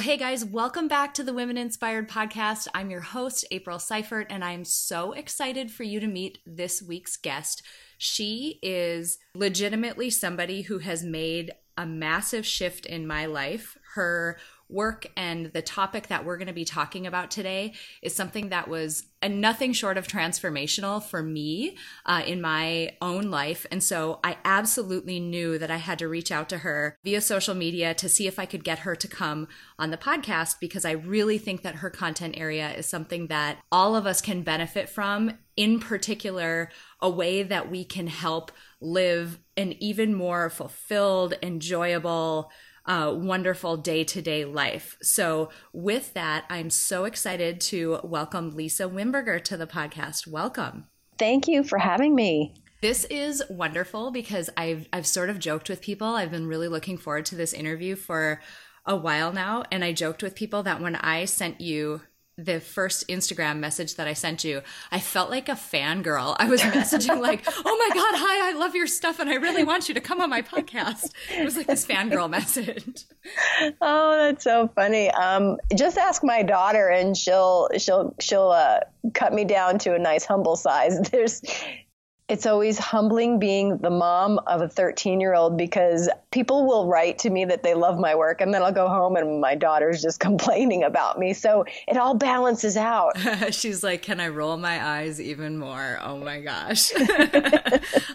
Well, hey guys, welcome back to the Women Inspired Podcast. I'm your host, April Seifert, and I'm so excited for you to meet this week's guest. She is legitimately somebody who has made a massive shift in my life. Her work and the topic that we're going to be talking about today is something that was nothing short of transformational for me uh, in my own life. And so I absolutely knew that I had to reach out to her via social media to see if I could get her to come on the podcast because I really think that her content area is something that all of us can benefit from, in particular, a way that we can help live an even more fulfilled, enjoyable, uh, wonderful day to day life. So, with that, I'm so excited to welcome Lisa Wimberger to the podcast. Welcome. Thank you for having me. This is wonderful because I've I've sort of joked with people. I've been really looking forward to this interview for a while now, and I joked with people that when I sent you the first Instagram message that I sent you, I felt like a fangirl. I was messaging like, "Oh my god, hi, I love your stuff and I really want you to come on my podcast." It was like this fangirl message. Oh, that's so funny. Um, just ask my daughter and she'll she'll she'll uh, cut me down to a nice humble size. There's it's always humbling being the mom of a 13 year old because people will write to me that they love my work and then I'll go home and my daughter's just complaining about me. So it all balances out. She's like, Can I roll my eyes even more? Oh my gosh.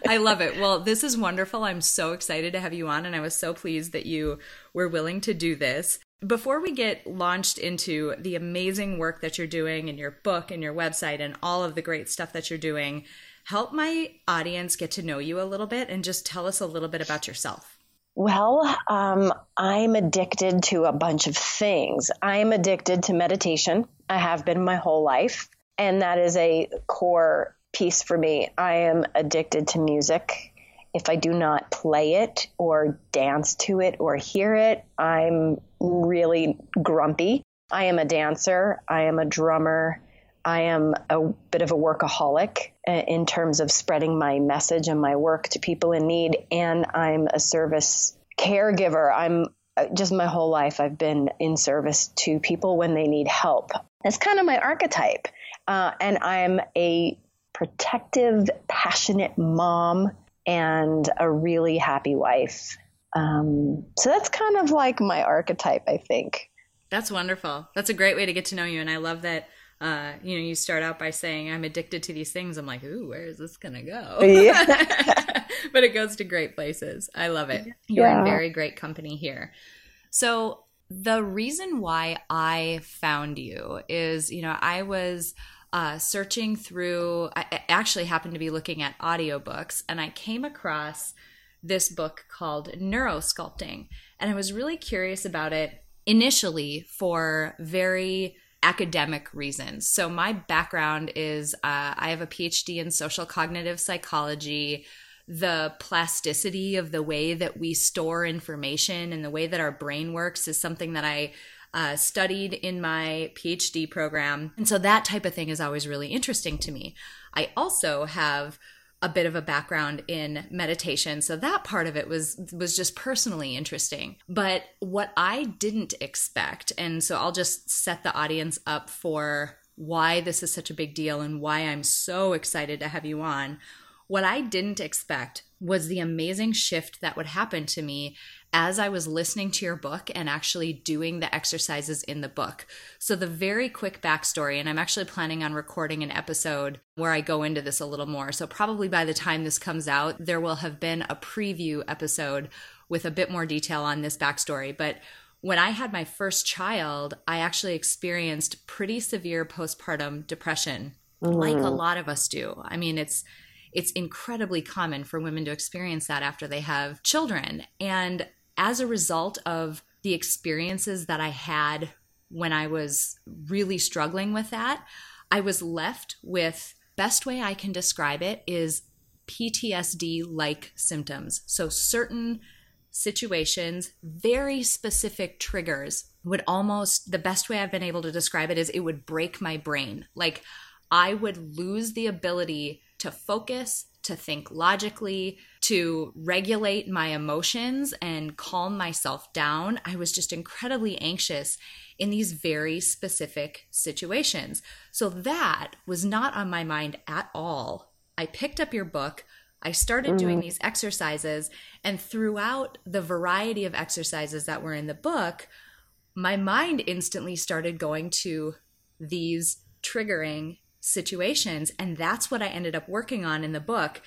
I love it. Well, this is wonderful. I'm so excited to have you on and I was so pleased that you were willing to do this. Before we get launched into the amazing work that you're doing and your book and your website and all of the great stuff that you're doing, help my audience get to know you a little bit and just tell us a little bit about yourself. Well, um, I'm addicted to a bunch of things. I'm addicted to meditation. I have been my whole life, and that is a core piece for me. I am addicted to music. If I do not play it or dance to it or hear it, I'm really grumpy. I am a dancer. I am a drummer. I am a bit of a workaholic uh, in terms of spreading my message and my work to people in need. And I'm a service caregiver. I'm uh, just my whole life, I've been in service to people when they need help. That's kind of my archetype. Uh, and I'm a protective, passionate mom and a really happy wife. Um, so that's kind of like my archetype, I think. That's wonderful. That's a great way to get to know you. And I love that uh, you know, you start out by saying, I'm addicted to these things. I'm like, ooh, where is this going to go? Yeah. but it goes to great places. I love it. You're yeah. in very great company here. So, the reason why I found you is, you know, I was uh, searching through, I actually happened to be looking at audiobooks, and I came across this book called Neurosculpting. And I was really curious about it initially for very academic reasons. So, my background is uh, I have a PhD in social cognitive psychology. The plasticity of the way that we store information and the way that our brain works is something that I uh, studied in my PhD program. And so, that type of thing is always really interesting to me. I also have a bit of a background in meditation. So that part of it was was just personally interesting. But what i didn't expect and so i'll just set the audience up for why this is such a big deal and why i'm so excited to have you on what i didn't expect was the amazing shift that would happen to me as I was listening to your book and actually doing the exercises in the book. So, the very quick backstory, and I'm actually planning on recording an episode where I go into this a little more. So, probably by the time this comes out, there will have been a preview episode with a bit more detail on this backstory. But when I had my first child, I actually experienced pretty severe postpartum depression, mm. like a mm. lot of us do. I mean, it's it's incredibly common for women to experience that after they have children. And as a result of the experiences that I had when I was really struggling with that, I was left with best way I can describe it is PTSD like symptoms. So, certain situations, very specific triggers would almost, the best way I've been able to describe it is it would break my brain. Like, I would lose the ability to focus, to think logically, to regulate my emotions and calm myself down. I was just incredibly anxious in these very specific situations. So that was not on my mind at all. I picked up your book. I started mm-hmm. doing these exercises, and throughout the variety of exercises that were in the book, my mind instantly started going to these triggering situations. And that's what I ended up working on in the book.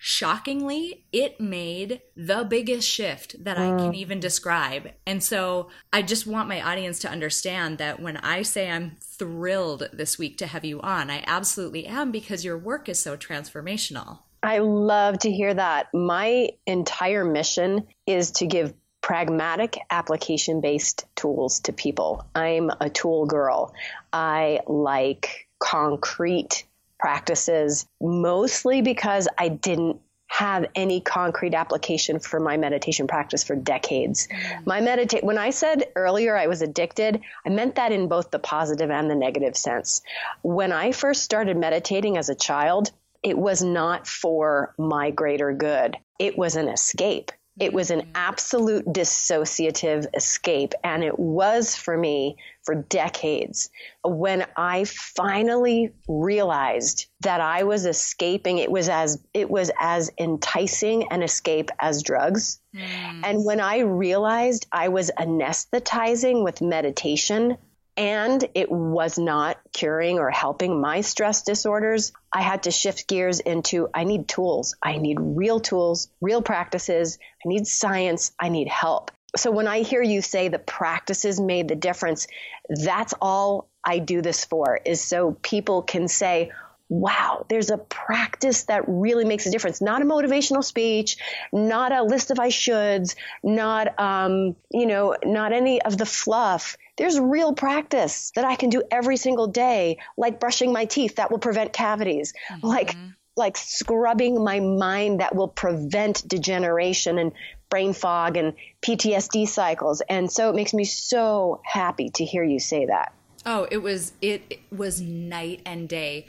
Shockingly, it made the biggest shift that I can even describe. And so I just want my audience to understand that when I say I'm thrilled this week to have you on, I absolutely am because your work is so transformational. I love to hear that. My entire mission is to give pragmatic application based tools to people. I'm a tool girl. I like concrete practices, mostly because I didn't have any concrete application for my meditation practice for decades. Mm. My meditate when I said earlier I was addicted, I meant that in both the positive and the negative sense. When I first started meditating as a child, it was not for my greater good. It was an escape. It was an absolute dissociative escape. And it was for me for decades. When I finally realized that I was escaping, it was as, it was as enticing an escape as drugs. Mm. And when I realized I was anesthetizing with meditation, and it was not curing or helping my stress disorders, I had to shift gears into I need tools. I need real tools, real practices. I need science. I need help. So when I hear you say the practices made the difference, that's all I do this for is so people can say, wow, there's a practice that really makes a difference. Not a motivational speech, not a list of I shoulds, not, um, you know, not any of the fluff there's real practice that I can do every single day, like brushing my teeth that will prevent cavities, mm-hmm. like like scrubbing my mind that will prevent degeneration and brain fog and PTSD cycles. And so it makes me so happy to hear you say that. Oh, it was it, it was night and day.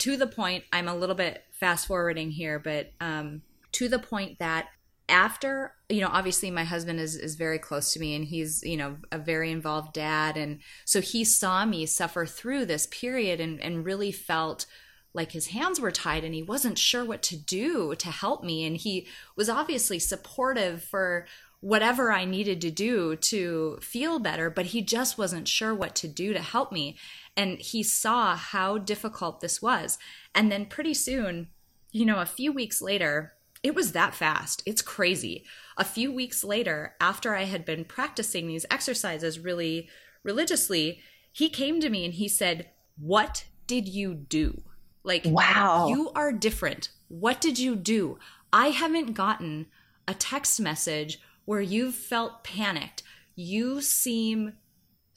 To the point, I'm a little bit fast forwarding here, but um, to the point that after you know obviously my husband is is very close to me and he's you know a very involved dad. And so he saw me suffer through this period and and really felt like his hands were tied and he wasn't sure what to do to help me. And he was obviously supportive for whatever I needed to do to feel better but he just wasn't sure what to do to help me and he saw how difficult this was and then pretty soon you know a few weeks later it was that fast. It's crazy. A few weeks later, after I had been practicing these exercises really religiously, he came to me and he said, What did you do? Like, wow, you are different. What did you do? I haven't gotten a text message where you've felt panicked. You seem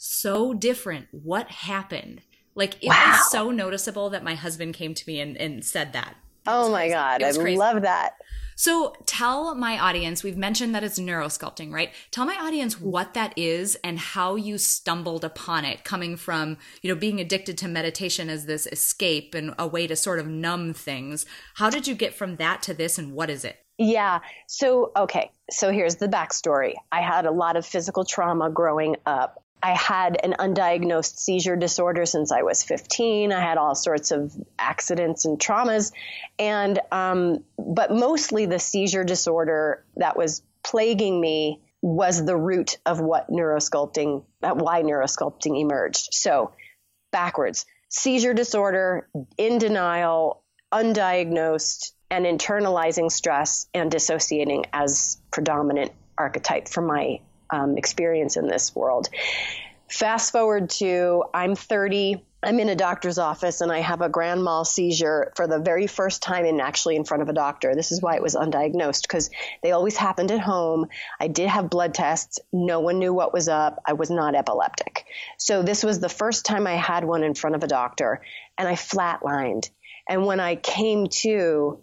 so different. What happened? Like, it wow. was so noticeable that my husband came to me and, and said that. Oh my God. I crazy. love that. So tell my audience, we've mentioned that it's neurosculpting, right? Tell my audience mm. what that is and how you stumbled upon it, coming from, you know, being addicted to meditation as this escape and a way to sort of numb things. How did you get from that to this and what is it? Yeah. So, okay. So here's the backstory. I had a lot of physical trauma growing up. I had an undiagnosed seizure disorder since I was 15. I had all sorts of accidents and traumas, and um, but mostly the seizure disorder that was plaguing me was the root of what neurosculpting, why neurosculpting emerged. So backwards, seizure disorder, in denial, undiagnosed, and internalizing stress and dissociating as predominant archetype for my um, experience in this world. Fast forward to I'm 30. I'm in a doctor's office and I have a grand mal seizure for the very first time and actually in front of a doctor. This is why it was undiagnosed because they always happened at home. I did have blood tests. No one knew what was up. I was not epileptic. So this was the first time I had one in front of a doctor and I flatlined. And when I came to,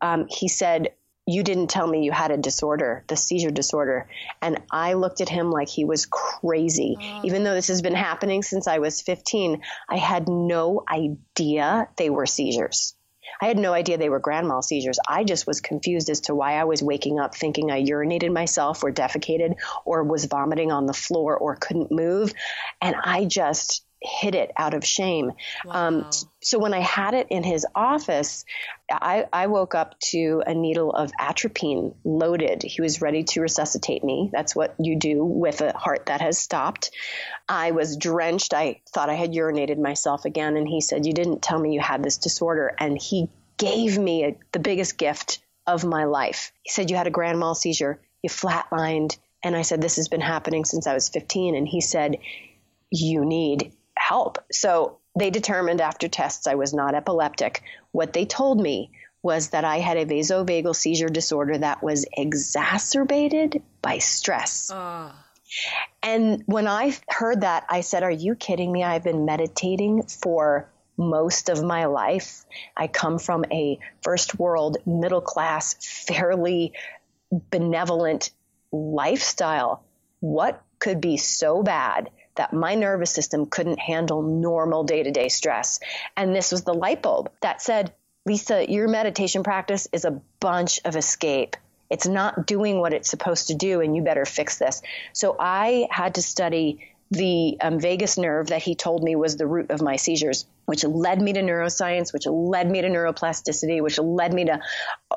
um, he said, you didn't tell me you had a disorder, the seizure disorder. And I looked at him like he was crazy. Oh. Even though this has been happening since I was 15, I had no idea they were seizures. I had no idea they were grand mal seizures. I just was confused as to why I was waking up thinking I urinated myself or defecated or was vomiting on the floor or couldn't move. And I just hid it out of shame. Um, wow. Um, so when I had it in his office, I, I, woke up to a needle of atropine loaded. He was ready to resuscitate me. That's what you do with a heart that has stopped. I was drenched. I thought I had urinated myself again. And he said, You didn't tell me you had this disorder. And he gave me a, the biggest gift of my life. He said, You had a grand mal seizure, you flatlined. And I said, This has been happening since I was 15. And he said, You need help. So they determined after tests I was not epileptic. What they told me was that I had a vasovagal seizure disorder that was exacerbated by stress. Uh. And when I heard that, I said, Are you kidding me? I've been meditating for most of my life. I come from a first world, middle class, fairly benevolent lifestyle. What could be so bad that my nervous system couldn't handle normal day to day stress. And this was the light bulb that said, Lisa, your meditation practice is a bunch of escape. It's not doing what it's supposed to do, and you better fix this. So I had to study the um, vagus nerve that he told me was the root of my seizures, which led me to neuroscience, which led me to neuroplasticity, which led me to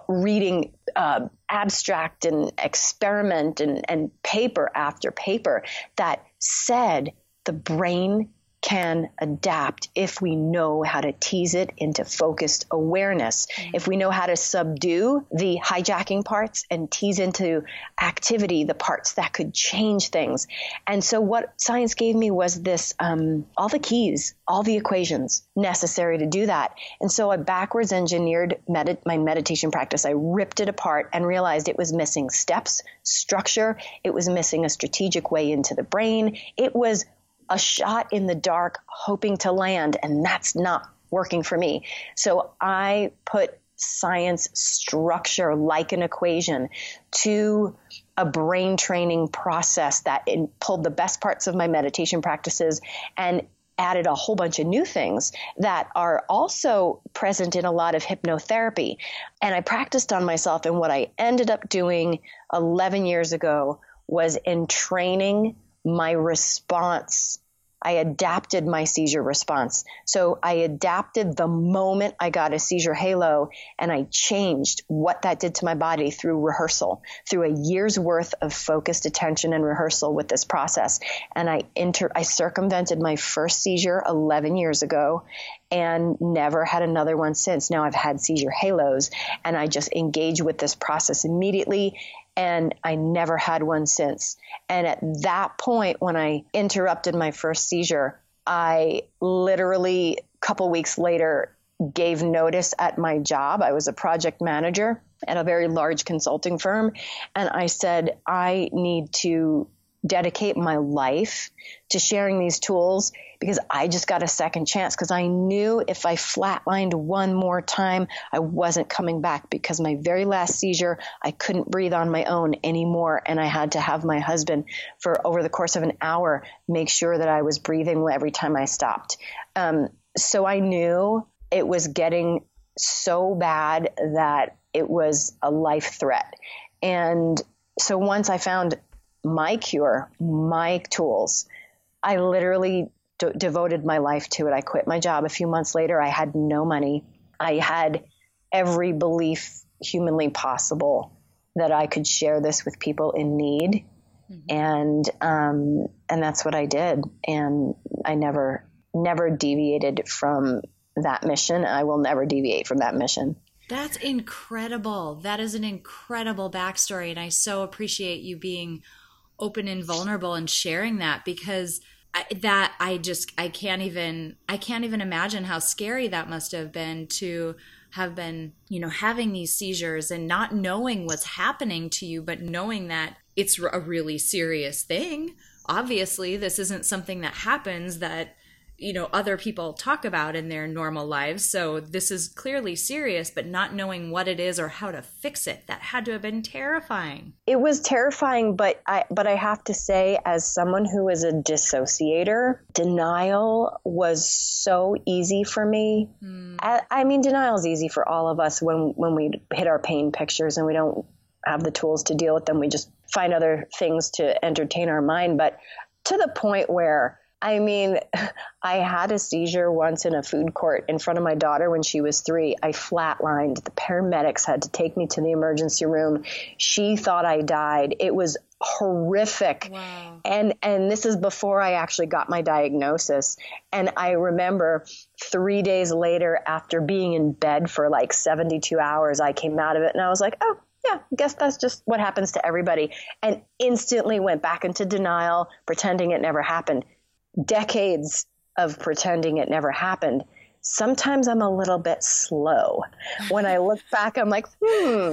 reading uh, abstract and experiment and, and paper after paper that said the brain can adapt if we know how to tease it into focused awareness. Mm-hmm. If we know how to subdue the hijacking parts and tease into activity the parts that could change things. And so, what science gave me was this um, all the keys, all the equations necessary to do that. And so, I backwards engineered my meditation practice. I ripped it apart and realized it was missing steps, structure, it was missing a strategic way into the brain. It was a shot in the dark hoping to land, and that's not working for me. So I put science structure like an equation to a brain training process that pulled the best parts of my meditation practices and added a whole bunch of new things that are also present in a lot of hypnotherapy. And I practiced on myself. And what I ended up doing 11 years ago was in training my response. I adapted my seizure response. So I adapted the moment I got a seizure halo and I changed what that did to my body through rehearsal, through a year's worth of focused attention and rehearsal with this process. And I inter- I circumvented my first seizure 11 years ago and never had another one since. Now I've had seizure halos and I just engage with this process immediately and I never had one since. And at that point, when I interrupted my first seizure, I literally, a couple weeks later, gave notice at my job. I was a project manager at a very large consulting firm. And I said, I need to dedicate my life to sharing these tools because I just got a second chance because I knew if I flatlined one more time, I wasn't coming back because my very last seizure, I couldn't breathe on my own anymore. And I had to have my husband for over the course of an hour make sure that I was breathing every time I stopped. Um, so I knew it was getting so bad that it was a life threat. And so once I found my cure, my tools, I literally d- devoted my life to it. I quit my job a few months later. I had no money. I had every belief humanly possible that I could share this with people in need. Mm-hmm. And um, and that's what I did. And I never never deviated from that mission. I will never deviate from that mission. That's incredible. That is an incredible backstory. And I so appreciate you being open and vulnerable and sharing that because I, that I just I can't even I can't even imagine how scary that must have been to have been you know having these seizures and not knowing what's happening to you but knowing that it's a really serious thing. Obviously this isn't something that happens that you know other people talk about in their normal lives. So this is clearly serious but not knowing what it is or how to fix it that had to have been terrifying. It was terrifying but i but i have to say as someone who is a dissociator denial was so easy for me. Mm. I, I mean denial is easy for all of us when when we hit our pain pictures and we don't have the tools to deal with them. We just find other things to entertain our mind. But to the point where I mean, I had a seizure once in a food court in front of my daughter when she was three. I flatlined. The paramedics had to take me to the emergency room. She thought I died. It was horrific. Wow. And and this is before I actually got my diagnosis. And I remember 3 days later after being in bed for like 72 hours, I came out of it and I was like, "Oh, yeah, I guess that's just what happens to everybody. And instantly went back into denial, pretending it never happened decades of pretending it never happened, sometimes I'm a little bit slow. When I look back, I'm like, hmm,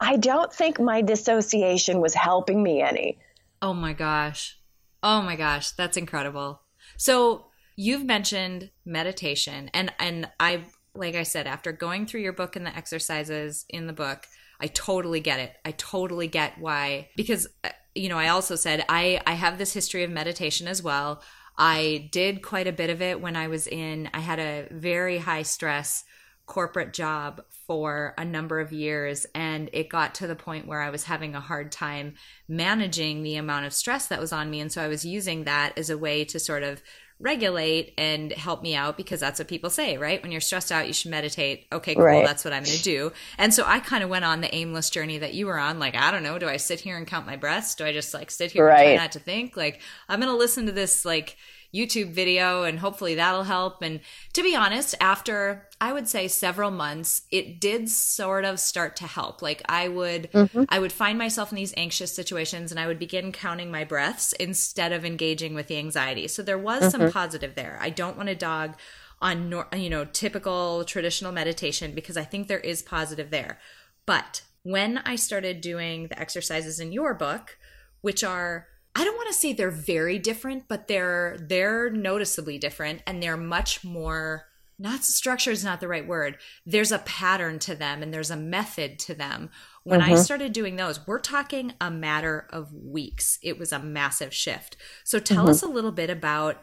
I don't think my dissociation was helping me any. Oh my gosh. Oh my gosh. That's incredible. So you've mentioned meditation and, and I, like I said, after going through your book and the exercises in the book, I totally get it. I totally get why, because, uh, you know, I also said I, I have this history of meditation as well. I did quite a bit of it when I was in, I had a very high stress corporate job for a number of years and it got to the point where I was having a hard time managing the amount of stress that was on me and so I was using that as a way to sort of regulate and help me out because that's what people say, right? When you're stressed out, you should meditate. Okay, cool. Right. That's what I'm going to do. And so I kind of went on the aimless journey that you were on. Like, I don't know. Do I sit here and count my breaths? Do I just like sit here right. and try not to think? Like, I'm going to listen to this, like, YouTube video and hopefully that'll help. And to be honest, after I would say several months, it did sort of start to help. Like I would mm-hmm. I would find myself in these anxious situations and I would begin counting my breaths instead of engaging with the anxiety. So there was mm-hmm. some positive there. I don't want to dog on you know typical traditional meditation because I think there is positive there. But when I started doing the exercises in your book, which are I don't want to say they're very different, but they're they're noticeably different and they're much more not structure is not the right word. There's a pattern to them and there's a method to them. When mm-hmm. I started doing those, we're talking a matter of weeks. It was a massive shift. So tell mm-hmm. us a little bit about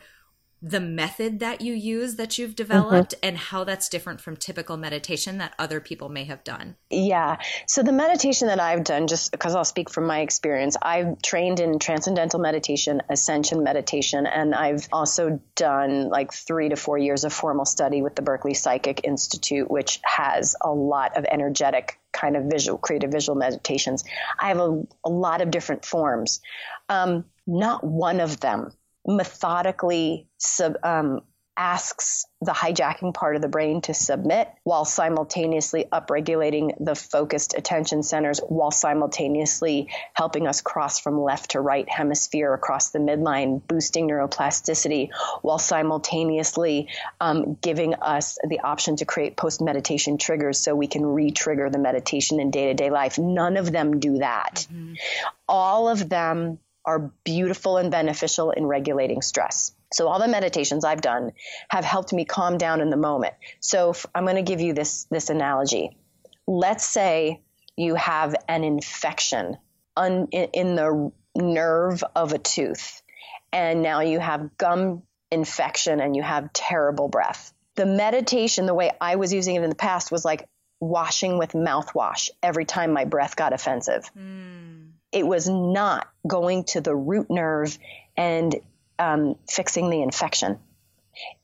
the method that you use that you've developed mm-hmm. and how that's different from typical meditation that other people may have done. Yeah. So the meditation that I've done, just because I'll speak from my experience, I've trained in transcendental meditation, ascension meditation, and I've also done like three to four years of formal study with the Berkeley Psychic Institute, which has a lot of energetic kind of visual, creative visual meditations. I have a, a lot of different forms. Um, not one of them methodically sub, um, asks the hijacking part of the brain to submit while simultaneously upregulating the focused attention centers while simultaneously helping us cross from left to right hemisphere across the midline boosting neuroplasticity while simultaneously um, giving us the option to create post meditation triggers so we can re-trigger the meditation in day-to-day life none of them do that mm-hmm. all of them are beautiful and beneficial in regulating stress. So all the meditations I've done have helped me calm down in the moment. So I'm going to give you this this analogy. Let's say you have an infection un, in, in the nerve of a tooth and now you have gum infection and you have terrible breath. The meditation, the way I was using it in the past was like washing with mouthwash every time my breath got offensive. Mm it was not going to the root nerve and um, fixing the infection.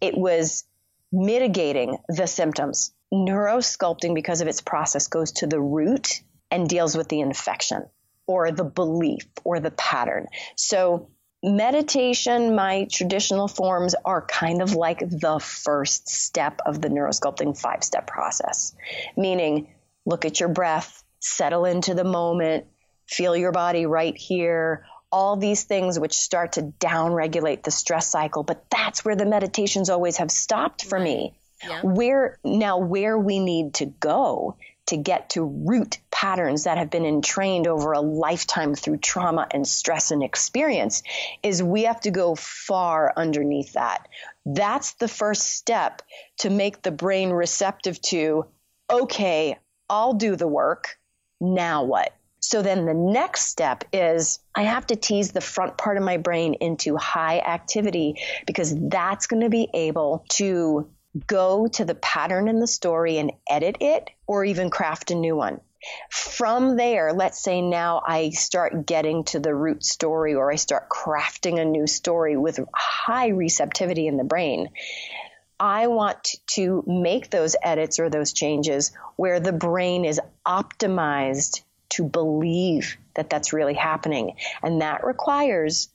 It was mitigating the symptoms. Neurosculpting, because of its process, goes to the root and deals with the infection or the belief or the pattern. So, meditation, my traditional forms are kind of like the first step of the neurosculpting five step process, meaning look at your breath, settle into the moment, feel your body right here, all these things which start to downregulate the stress cycle. But that's where the meditations always have stopped for me. Yeah. Where now where we need to go to get to root patterns that have been entrained over a lifetime through trauma and stress and experience is we have to go far underneath that. That's the first step to make the brain receptive to, okay, I'll do the work. Now what? So then the next step is I have to tease the front part of my brain into high activity because that's going to be able to go to the pattern in the story and edit it or even craft a new one. From there, let's say now I start getting to the root story or I start crafting a new story with high receptivity in the brain. I want to make those edits or those changes where the brain is optimized to believe that that's really happening. And that requires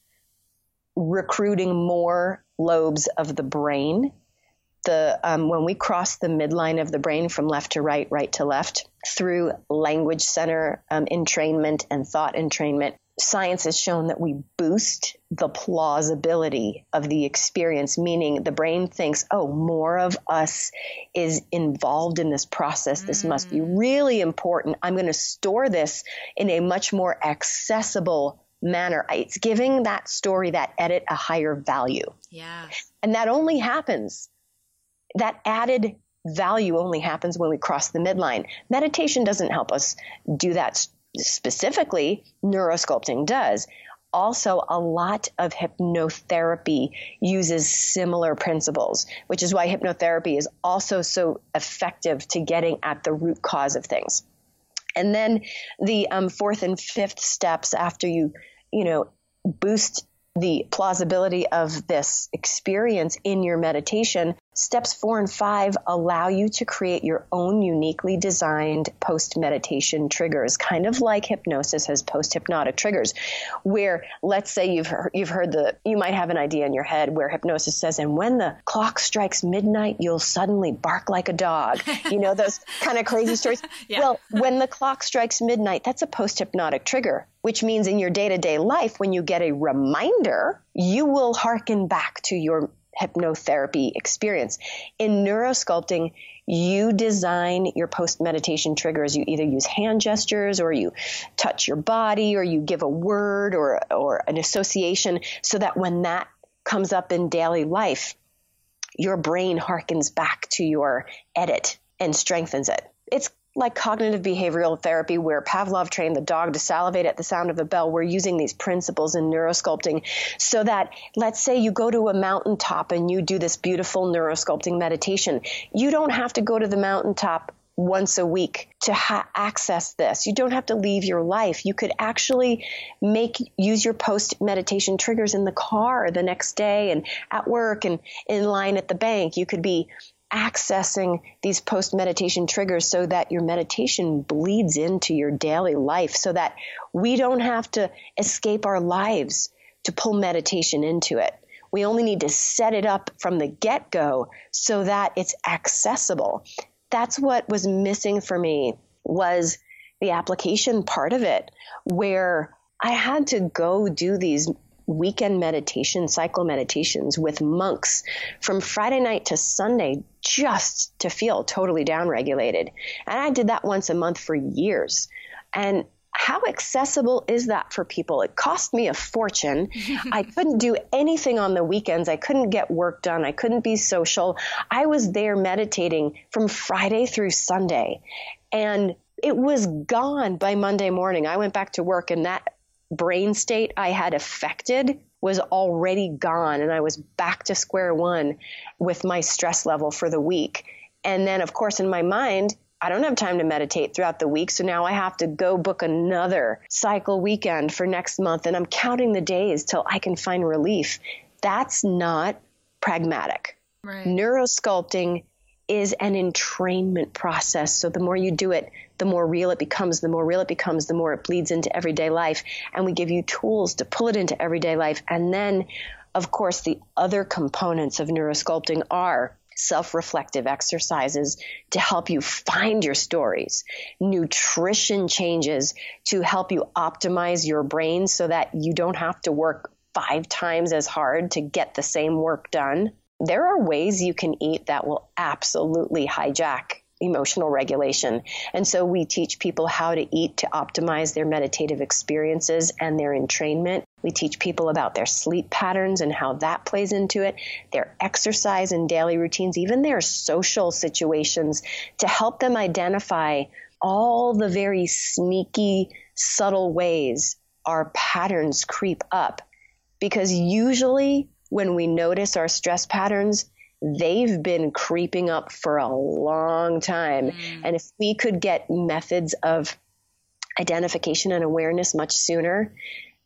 recruiting more lobes of the brain. The, um, when we cross the midline of the brain from left to right, right to left, through language center um, entrainment and thought entrainment, science has shown that we boost the plausibility of the experience, meaning the brain thinks, oh, more of us is involved in this process. This mm. must be mm. really important. I'm going to store this in a much more accessible manner. It's giving that story, that edit, a higher value. Yeah. And that only happens, that added value only happens when we cross the midline. Meditation doesn't help us do that specifically neurosculpting does. Also, a lot of hypnotherapy uses similar principles, which is why hypnotherapy is also so effective to getting at the root cause of things. And then the um, fourth and fifth steps after you, you know, boost the plausibility of this experience in your meditation, steps four and five allow you to create your own uniquely designed post meditation triggers, kind of like hypnosis has post hypnotic triggers, where let's say you've heard, you've heard the, you might have an idea in your head where hypnosis says, and when the clock strikes midnight, you'll suddenly bark like a dog. You know, those kind of crazy stories. yeah. Well, when the clock strikes midnight, that's a post hypnotic trigger which means in your day to day life, when you get a reminder, you will hearken back to your hypnotherapy experience. In neurosculpting, you design your post meditation triggers. You either use hand gestures or you touch your body or you give a word or, or an association so that when that comes up in daily life, your brain harkens back to your edit and strengthens it. It's like cognitive behavioral therapy, where Pavlov trained the dog to salivate at the sound of a bell, we're using these principles in neurosculpting so that, let's say you go to a mountaintop and you do this beautiful neurosculpting meditation. You don't have to go to the mountaintop once a week to ha- access this. You don't have to leave your life. You could actually make use your post meditation triggers in the car the next day and at work and in line at the bank. You could be accessing these post meditation triggers so that your meditation bleeds into your daily life so that we don't have to escape our lives to pull meditation into it. We only need to set it up from the get go so that it's accessible. That's what was missing for me was the application part of it where I had to go do these weekend meditation, cycle meditations with monks from Friday night to Sunday just to feel totally downregulated. And I did that once a month for years. And how accessible is that for people? It cost me a fortune. I couldn't do anything on the weekends. I couldn't get work done. I couldn't be social. I was there meditating from Friday through Sunday. And it was gone by Monday morning. I went back to work and that brain state I had affected was already gone and I was back to square one with my stress level for the week. And then, of course, in my mind, I don't have time to meditate throughout the week. So now I have to go book another cycle weekend for next month. And I'm counting the days till I can find relief. That's not pragmatic. Right. Neurosculpting is an entrainment process. So the more you do it, the more real it becomes. The more real it becomes, the more it bleeds into everyday life. And we give you tools to pull it into everyday life. And then, of course, the other components of neurosculpting are self reflective exercises to help you find your stories, nutrition changes to help you optimize your brain so that you don't have to work five times as hard to get the same work done there are ways you can eat that will absolutely hijack emotional regulation. And so we teach people how to eat to optimize their meditative experiences and their entrainment. We teach people about their sleep patterns and how that plays into it, their exercise and daily routines, even their social situations to help them identify all the very sneaky, subtle ways our patterns creep up. Because usually when we notice our stress patterns, they've been creeping up for a long time. Mm. And if we could get methods of identification and awareness much sooner,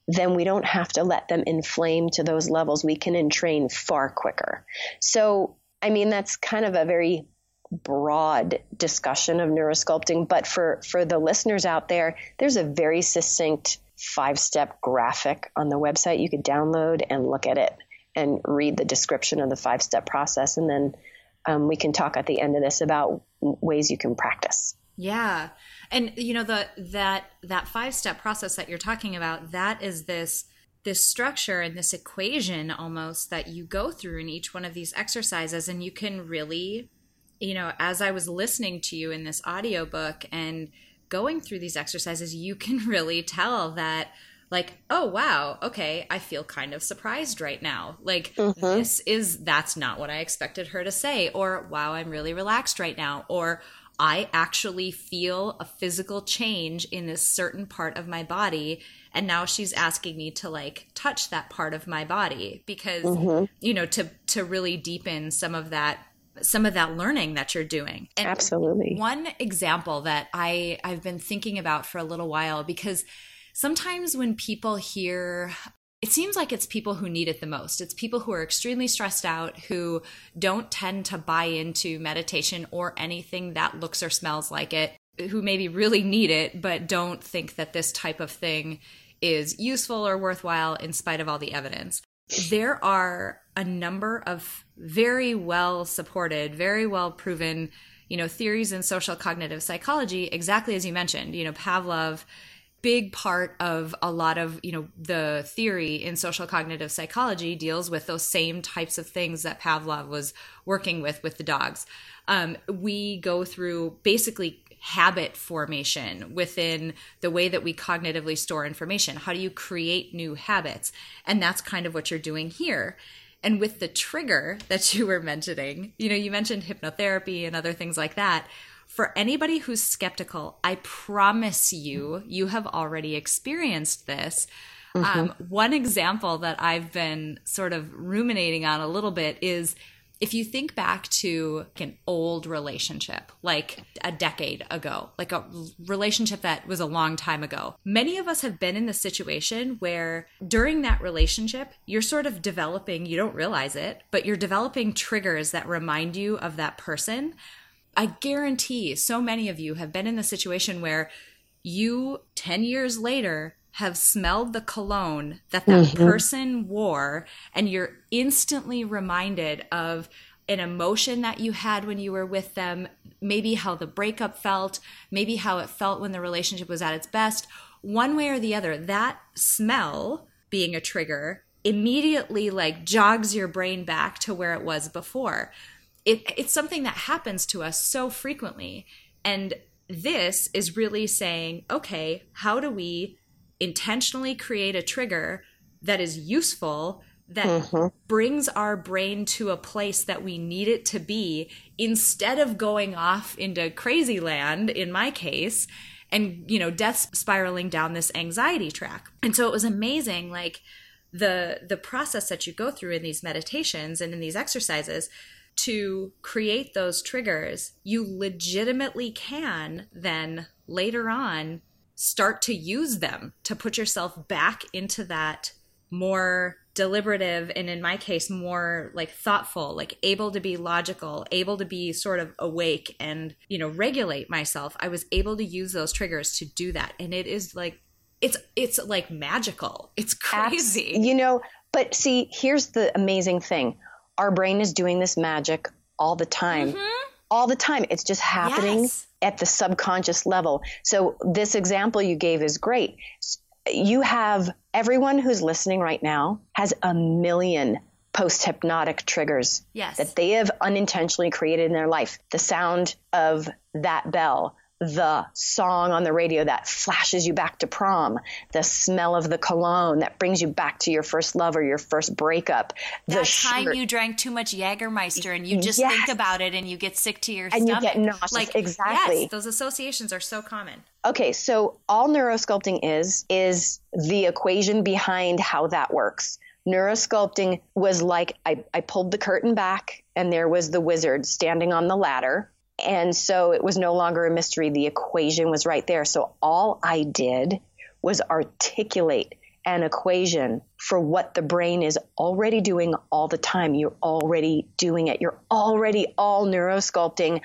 then we don't have to let them inflame to those levels. We can entrain far quicker. So, I mean, that's kind of a very broad discussion of neurosculpting, but for, for the listeners out there, there's a very succinct five step graphic on the website you could download and look at it and read the description of the five step process. And then um, we can talk at the end of this about ways you can practice. Yeah. And you know the that that five step process that you're talking about that is this this structure and this equation almost that you go through in each one of these exercises and you can really you know as I was listening to you in this audiobook and going through these exercises you can really tell that like, oh wow, okay, I feel kind of surprised right now. Like mm-hmm. this is that's not what I expected her to say or wow, I'm really relaxed right now or I actually feel a physical change in this certain part of my body and now she's asking me to like touch that part of my body because mm-hmm. you know to to really deepen some of that some of that learning that you're doing. And Absolutely. One example that I I've been thinking about for a little while because sometimes when people hear it seems like it's people who need it the most. It's people who are extremely stressed out, who don't tend to buy into meditation or anything that looks or smells like it, who maybe really need it, but don't think that this type of thing is useful or worthwhile in spite of all the evidence. There are a number of very well supported, very well proven, you know, theories in social cognitive psychology, exactly as you mentioned. You know, Pavlov big part of a lot of you know the theory in social cognitive psychology deals with those same types of things that pavlov was working with with the dogs. Um, we go through basically habit formation within the way that we cognitively store information. How do you create new habits? And that's kind of what you're doing here. And with the trigger that you were mentioning you know you mentioned hypnotherapy and other things like that for anybody who's skeptical, I promise you, you have already experienced this. Mm-hmm. Um, one example that I've been sort of ruminating on a little bit is if you think back to an old relationship, like a decade ago, like a relationship that was a long time ago, many of us have been in the situation where during that relationship, you're sort of developing, you don't realize it, but you're developing triggers that remind you of that person I guarantee so many of you have been in the situation where you 10 years later have smelled the cologne that that mm-hmm. person wore and you're instantly reminded of an emotion that you had when you were with them, maybe how the breakup felt, maybe how it felt when the relationship was at its best. One way or the other, that smell being a trigger immediately like jogs your brain back to where it was before it, it's something that happens to us so frequently. And this is really saying, okay, how do we intentionally create a trigger that is useful, that mm-hmm. brings our brain to a place that we need it to be, instead of going off into crazy land, in my case, and, you know, death spiraling down this anxiety track. And so it was amazing, like, the the process that you go through in these meditations and in these exercises to create those triggers, you legitimately can then later on start to use them to put yourself back into that more deliberative and in my case more like thoughtful like able to be logical able to be sort of awake and you know regulate myself. I was able to use those triggers to do that. And it is like it's it's like magical. It's crazy. You know but see here's the amazing thing our brain is doing this magic all the time. Mm-hmm. All the time. It's just happening yes. at the subconscious level. So, this example you gave is great. You have everyone who's listening right now has a million post hypnotic triggers yes. that they have unintentionally created in their life. The sound of that bell, the song on the radio that flashes you back to prom, the smell of the cologne that brings you back to your first love or your first breakup. That time sugar. you drank too much Jägermeister and you just yes. think about it and you get sick to your and stomach. you get nauseous. Like, exactly. Yes, those associations are so common. Okay, so all neurosculpting is is the equation behind how that works. Neurosculpting was like I, I pulled the curtain back and there was the wizard standing on the ladder and so it was no longer a mystery. The equation was right there. So all I did was articulate an equation for what the brain is already doing all the time. You're already doing it. You're already all neurosculpting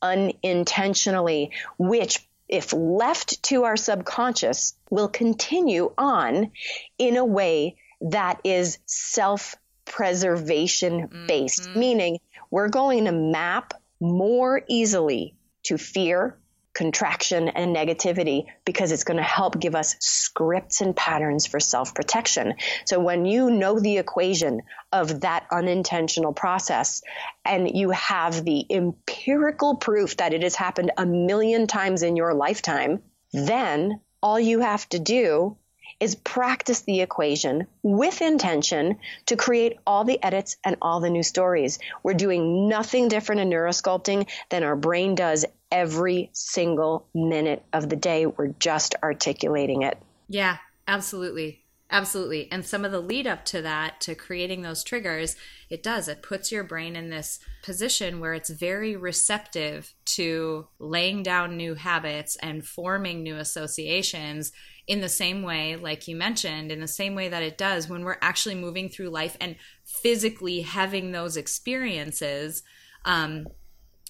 unintentionally, which if left to our subconscious will continue on in a way that is self preservation based, mm-hmm. meaning we're going to map more easily to fear, contraction, and negativity because it's going to help give us scripts and patterns for self protection. So when you know the equation of that unintentional process and you have the empirical proof that it has happened a million times in your lifetime, then all you have to do is practice the equation with intention to create all the edits and all the new stories. We're doing nothing different in neurosculpting than our brain does every single minute of the day. We're just articulating it. Yeah, absolutely. Absolutely. And some of the lead up to that, to creating those triggers, it does. It puts your brain in this position where it's very receptive to laying down new habits and forming new associations in the same way, like you mentioned, in the same way that it does when we're actually moving through life and physically having those experiences. Um,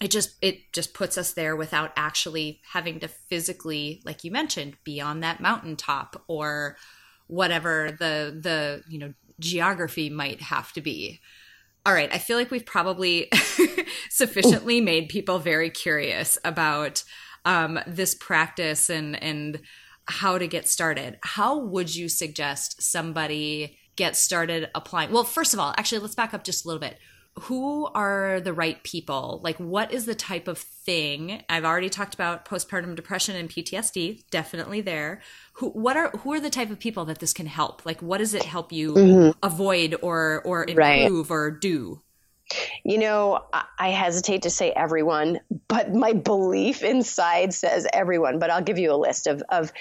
it just it just puts us there without actually having to physically, like you mentioned, be on that mountaintop or whatever the the you know geography might have to be. All right, I feel like we've probably sufficiently made people very curious about um, this practice and and how to get started. How would you suggest somebody get started applying? Well, first of all, actually, let's back up just a little bit. Who are the right people? Like, what is the type of thing? I've already talked about postpartum depression and PTSD, definitely there. Who, what are who are the type of people that this can help? Like, what does it help you mm-hmm. avoid or or improve right. or do? You know, I hesitate to say everyone, but my belief inside says everyone. But I'll give you a list of, of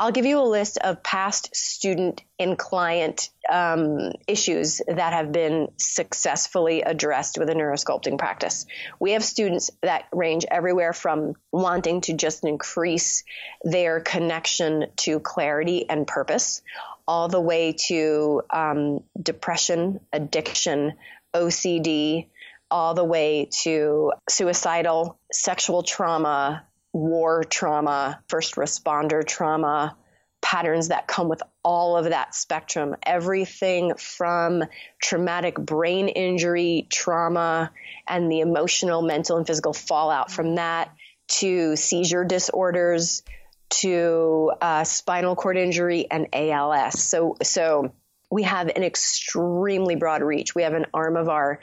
I'll give you a list of past student and client um, issues that have been successfully addressed with a neurosculpting practice. We have students that range everywhere from wanting to just increase their connection to clarity and purpose, all the way to um, depression, addiction, OCD, all the way to suicidal, sexual trauma, war trauma, first responder trauma, patterns that come with all of that spectrum. Everything from traumatic brain injury, trauma, and the emotional, mental, and physical fallout from that to seizure disorders to uh, spinal cord injury and ALS. So, so we have an extremely broad reach. We have an arm of our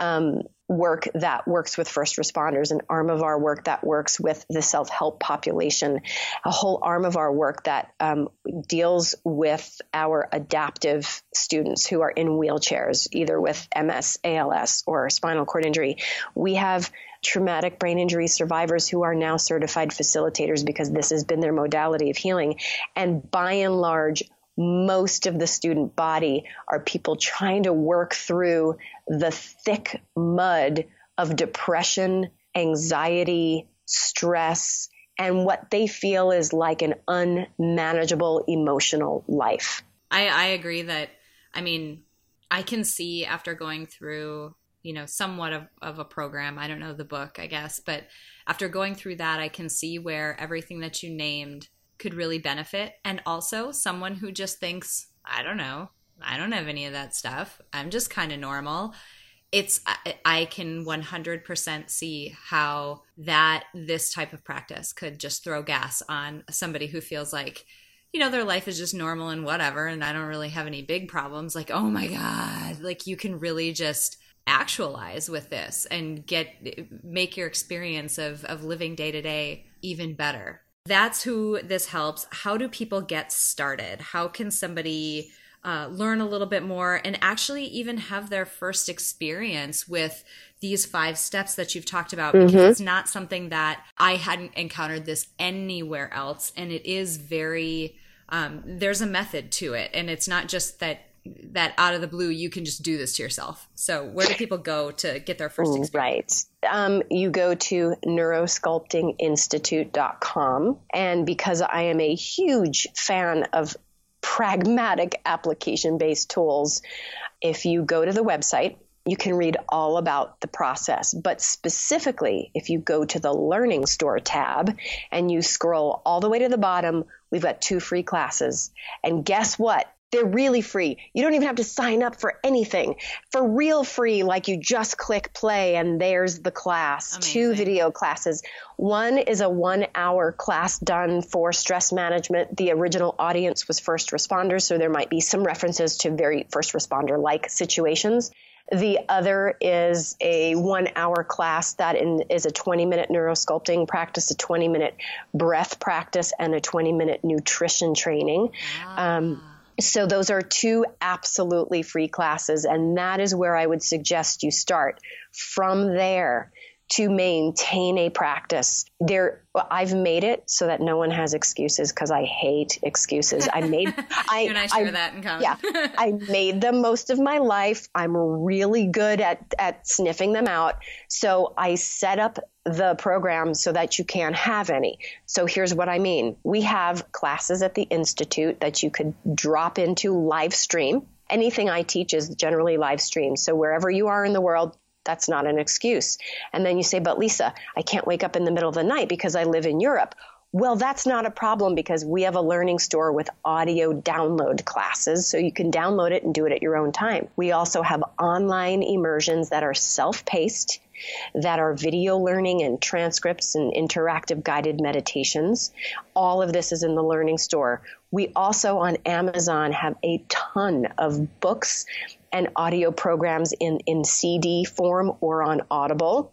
um, work that works with first responders, an arm of our work that works with the self help population, a whole arm of our work that um, deals with our adaptive students who are in wheelchairs, either with MS, ALS, or spinal cord injury. We have traumatic brain injury survivors who are now certified facilitators because this has been their modality of healing. And by and large, most of the student body are people trying to work through the thick mud of depression, anxiety, stress, and what they feel is like an unmanageable emotional life. I, I agree that, I mean, I can see after going through, you know, somewhat of, of a program, I don't know the book, I guess, but after going through that, I can see where everything that you named could really benefit. And also someone who just thinks, I don't know, I don't have any of that stuff. I'm just kind of normal. It's, I, I can 100% see how that, this type of practice could just throw gas on somebody who feels like, you know, their life is just normal and whatever, and I don't really have any big problems, like, oh my God, like you can really just actualize with this and get make your experience of of living day to day even better. That's who this helps. How do people get started? How can somebody uh, learn a little bit more and actually even have their first experience with these five steps that you've talked about mm-hmm. it's not something that I hadn't encountered this anywhere else and it is very um, there's a method to it and it's not just that that out of the blue you can just do this to yourself so where do people go to get their first experience right um, you go to neurosculptinginstitute.com and because i am a huge fan of pragmatic application based tools if you go to the website you can read all about the process. But specifically, if you go to the Learning Store tab and you scroll all the way to the bottom, we've got two free classes. And guess what? They're really free. You don't even have to sign up for anything. For real free, like you just click play and there's the class. Amazing. Two video classes. One is a one hour class done for stress management. The original audience was first responders, so there might be some references to very first responder like situations. The other is a one hour class that in, is a 20 minute neurosculpting practice, a 20 minute breath practice, and a 20 minute nutrition training. Ah. Um, so those are two absolutely free classes, and that is where I would suggest you start. From there, to maintain a practice. There, I've made it so that no one has excuses because I hate excuses. I made, I, you and I share I, that in common. yeah, I made them most of my life. I'm really good at at sniffing them out. So I set up the program so that you can't have any. So here's what I mean: we have classes at the institute that you could drop into live stream. Anything I teach is generally live stream. So wherever you are in the world, that's not an excuse. And then you say, but Lisa, I can't wake up in the middle of the night because I live in Europe. Well, that's not a problem because we have a learning store with audio download classes, so you can download it and do it at your own time. We also have online immersions that are self paced, that are video learning and transcripts and interactive guided meditations. All of this is in the learning store. We also on Amazon have a ton of books and audio programs in, in CD form or on Audible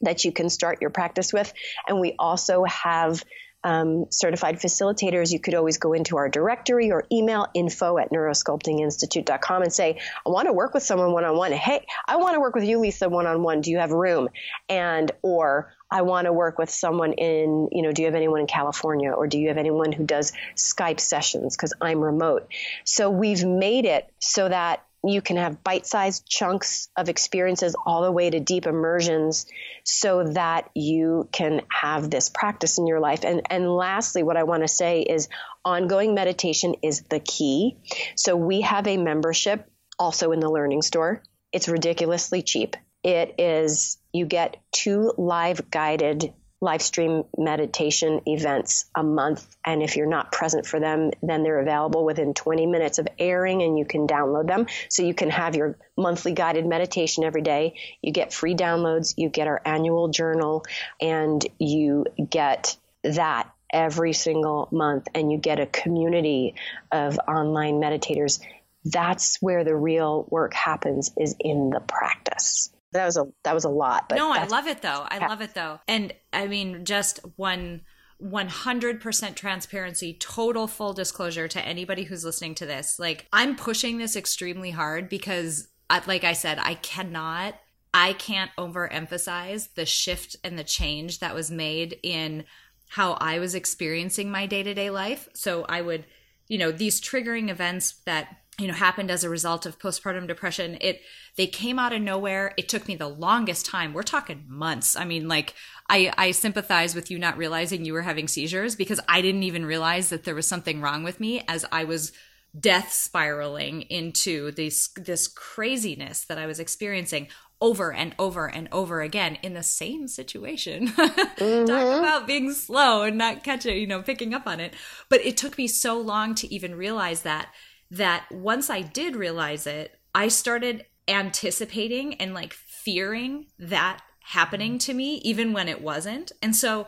that you can start your practice with. And we also have um, certified facilitators. You could always go into our directory or email info at neurosculptinginstitute.com and say, I want to work with someone one on one. Hey, I want to work with you, Lisa, one on one. Do you have room? And, or, I want to work with someone in, you know, do you have anyone in California or do you have anyone who does Skype sessions because I'm remote? So we've made it so that you can have bite-sized chunks of experiences all the way to deep immersions so that you can have this practice in your life. And and lastly what i want to say is ongoing meditation is the key. So we have a membership also in the learning store. It's ridiculously cheap. It is you get two live guided live stream meditation events a month. And if you're not present for them, then they're available within 20 minutes of airing and you can download them. So you can have your monthly guided meditation every day. You get free downloads, you get our annual journal, and you get that every single month. And you get a community of online meditators. That's where the real work happens is in the practice that was a that was a lot. But no, I love it though. I love it though. And I mean, just one. 100% transparency, total full disclosure to anybody who's listening to this. Like, I'm pushing this extremely hard because, uh, like I said, I cannot, I can't overemphasize the shift and the change that was made in how I was experiencing my day to day life. So, I would, you know, these triggering events that you know happened as a result of postpartum depression it they came out of nowhere it took me the longest time we're talking months i mean like i i sympathize with you not realizing you were having seizures because i didn't even realize that there was something wrong with me as i was death spiraling into this this craziness that i was experiencing over and over and over again in the same situation. mm-hmm. Talk about being slow and not catching, you know, picking up on it. But it took me so long to even realize that that once I did realize it, I started anticipating and like fearing that happening to me even when it wasn't. And so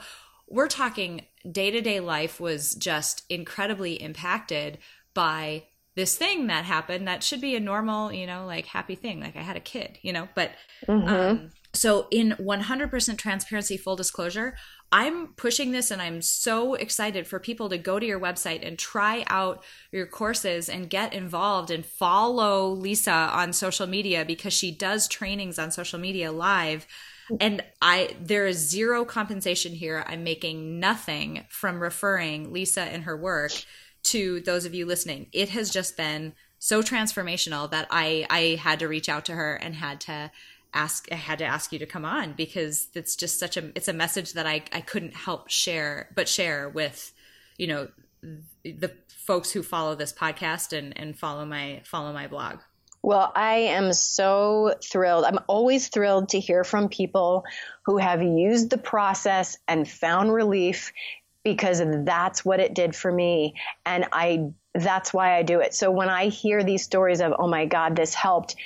we're talking day to day life was just incredibly impacted by this thing that happened that should be a normal, you know, like happy thing. Like I had a kid, you know, but mm-hmm. um, so in 100% transparency, full disclosure, I'm pushing this and I'm so excited for people to go to your website and try out your courses and get involved and follow Lisa on social media because she does trainings on social media live and I there is zero compensation here. I'm making nothing from referring Lisa and her work to those of you listening. It has just been so transformational that I I had to reach out to her and had to ask I had to ask you to come on because it's just such a it's a message that I I couldn't help share but share with you know the folks who follow this podcast and and follow my follow my blog. Well, I am so thrilled. I'm always thrilled to hear from people who have used the process and found relief because that's what it did for me. And I, that's why I do it. So when I hear these stories of, oh my God, this helped,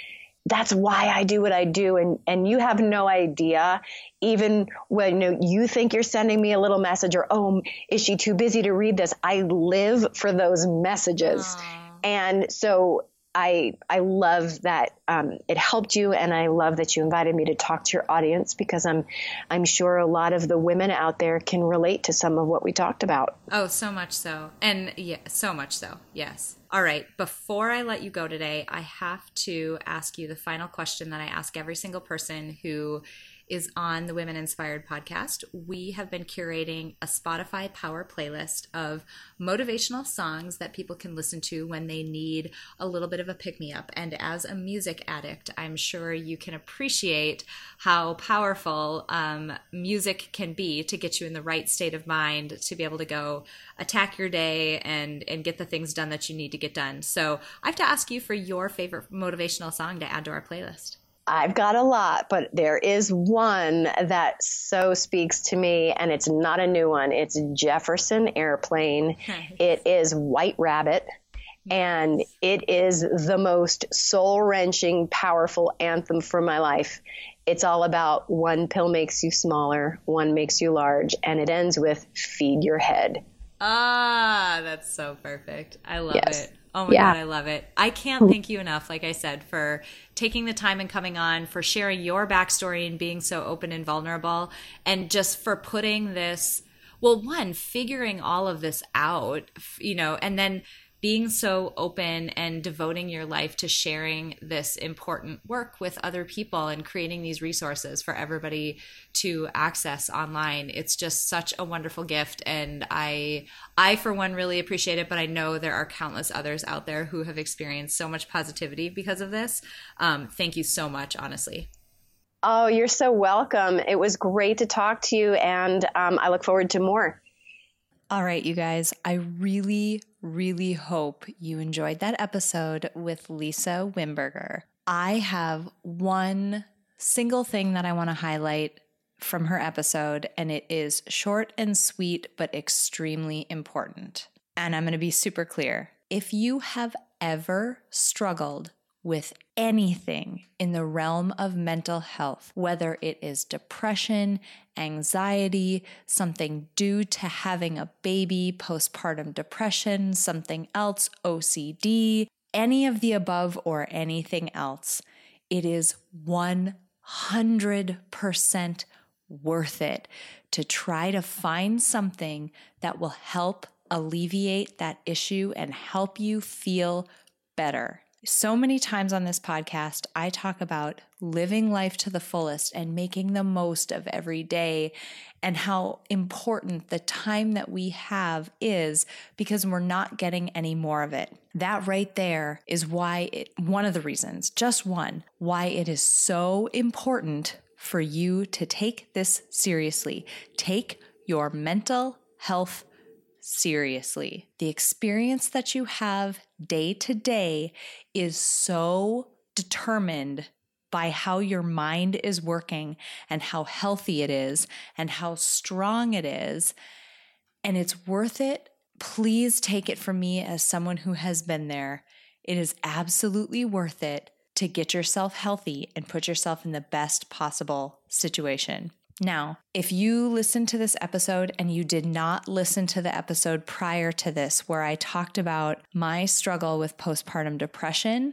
that's why I do what I do. And, and you have no idea, even when you, know, you think you're sending me a little message or, oh, is she too busy to read this? I live for those messages. Aww. And so I I love that um, it helped you, and I love that you invited me to talk to your audience because I'm I'm sure a lot of the women out there can relate to some of what we talked about. Oh, so much so, and yeah, so much so. Yes. All right. Before I let you go today, I have to ask you the final question that I ask every single person who is on the Women Inspired podcast. We have been curating a Spotify power playlist of motivational songs that people can listen to when they need a little bit of a pick me up. And as a music addict, I'm sure you can appreciate how powerful um, music can be to get you in the right state of mind to be able to go attack your day and and get the things done that you need to get done. So I have to ask you for your favorite motivational song to add to our playlist. I've got a lot, but there is one that so speaks to me, and it's not a new one. It's Jefferson Airplane. It is White Rabbit, and it is the most soul wrenching, powerful anthem for my life. It's all about one pill makes you smaller, one makes you large, and it ends with feed your head. Ah, that's so perfect. I love yes. it. Oh my yeah. God, I love it. I can't thank you enough, like I said, for taking the time and coming on, for sharing your backstory and being so open and vulnerable, and just for putting this, well, one, figuring all of this out, you know, and then being so open and devoting your life to sharing this important work with other people and creating these resources for everybody to access online it's just such a wonderful gift. And i i for one really appreciate it but i know there are countless others out there who have experienced so much positivity because of this. Um, thank you so much honestly. Oh you're so welcome. It was great to talk to you and um, i look forward to more. All right, you guys, I really, really hope you enjoyed that episode with Lisa Wimberger. I have one single thing that I want to highlight from her episode, and it is short and sweet, but extremely important. And I'm going to be super clear. If you have ever struggled with anything in the realm of mental health, whether it is depression, anxiety, something due to having a baby, postpartum depression, something else, OCD, any of the above or anything else, it is 100% worth it to try to find something that will help alleviate that issue and help you feel better. So many times on this podcast, I talk about living life to the fullest and making the most of every day and how important the time that we have is because we're not getting any more of it. That right there is why it, one of the reasons, just one, why it is so important for you to take this seriously. Take your mental health seriously. The experience that you have day to day is so determined by how your mind is working and how healthy it is and how strong it is. And it's worth it. Please take it from me as someone who has been there. It is absolutely worth it to get yourself healthy and put yourself in the best possible situation. Now, if you listen to this episode and you did not listen to the episode prior to this, where I talked about my struggle with postpartum depression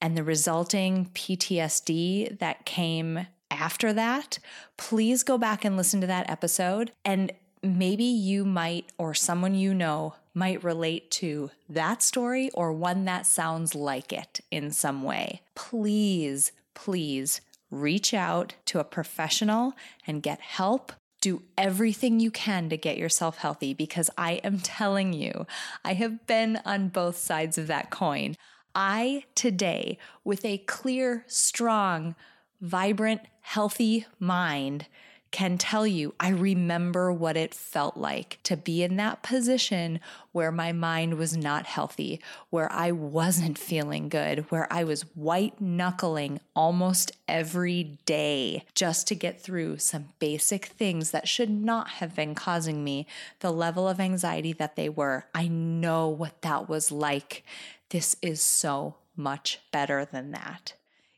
and the resulting PTSD that came after that, please go back and listen to that episode. And maybe you might, or someone you know, might relate to that story or one that sounds like it in some way. Please, please reach out to a professional and get help. Do everything you can to get yourself healthy because I am telling you, I have been on both sides of that coin. I today, with a clear, strong, vibrant, healthy mind, can tell you, I remember what it felt like to be in that position where my mind was not healthy, where I wasn't feeling good, where I was white knuckling almost every day just to get through some basic things that should not have been causing me the level of anxiety that they were. I know what that was like. This is so much better than that.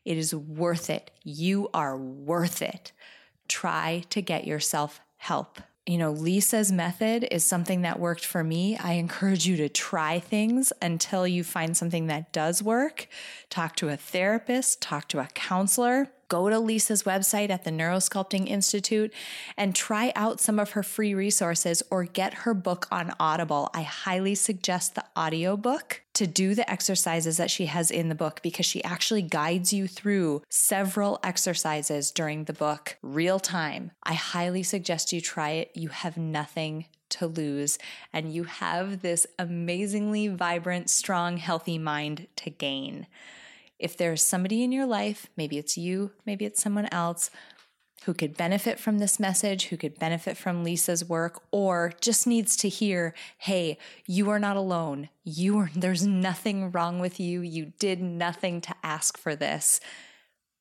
It is worth it. You are worth it try to get yourself help. You know, Lisa's method is something that worked for me. I encourage you to try things until you find something that does work. Talk to a therapist, talk to a counselor go to Lisa's website at the Neurosculpting Institute and try out some of her free resources or get her book on Audible. I highly suggest the audiobook to do the exercises that she has in the book because she actually guides you through several exercises during the book real time. I highly suggest you try it. You have nothing to lose, and you have this amazingly vibrant, strong, healthy mind to gain. If there's somebody in your life, maybe it's you, maybe it's someone else, who could benefit from this message, who could benefit from Lisa's work, or just needs to hear, hey, you are not alone. You are, there's nothing wrong with you. You did nothing to ask for this,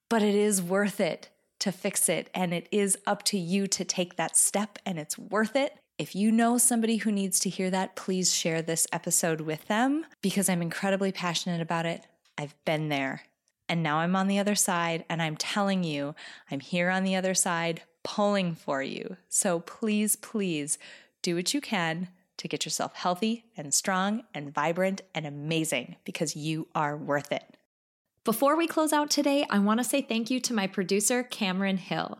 but it is worth it to fix it. And it is up to you to take that step, and it's worth it. If you know somebody who needs to hear that, please share this episode with them because I'm incredibly passionate about it. I've been there. And now I'm on the other side, and I'm telling you, I'm here on the other side pulling for you. So please, please do what you can to get yourself healthy and strong and vibrant and amazing because you are worth it. Before we close out today, I want to say thank you to my producer, Cameron Hill.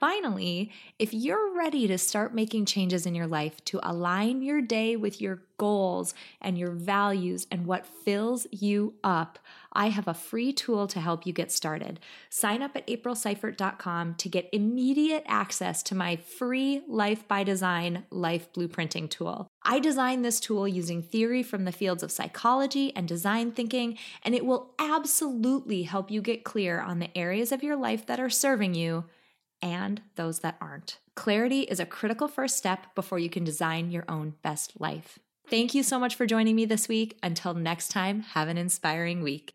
Finally, if you're ready to start making changes in your life to align your day with your goals and your values and what fills you up, I have a free tool to help you get started. Sign up at aprilseifert.com to get immediate access to my free Life by Design life blueprinting tool. I designed this tool using theory from the fields of psychology and design thinking, and it will absolutely help you get clear on the areas of your life that are serving you and those that aren't. Clarity is a critical first step before you can design your own best life. Thank you so much for joining me this week. Until next time, have an inspiring week.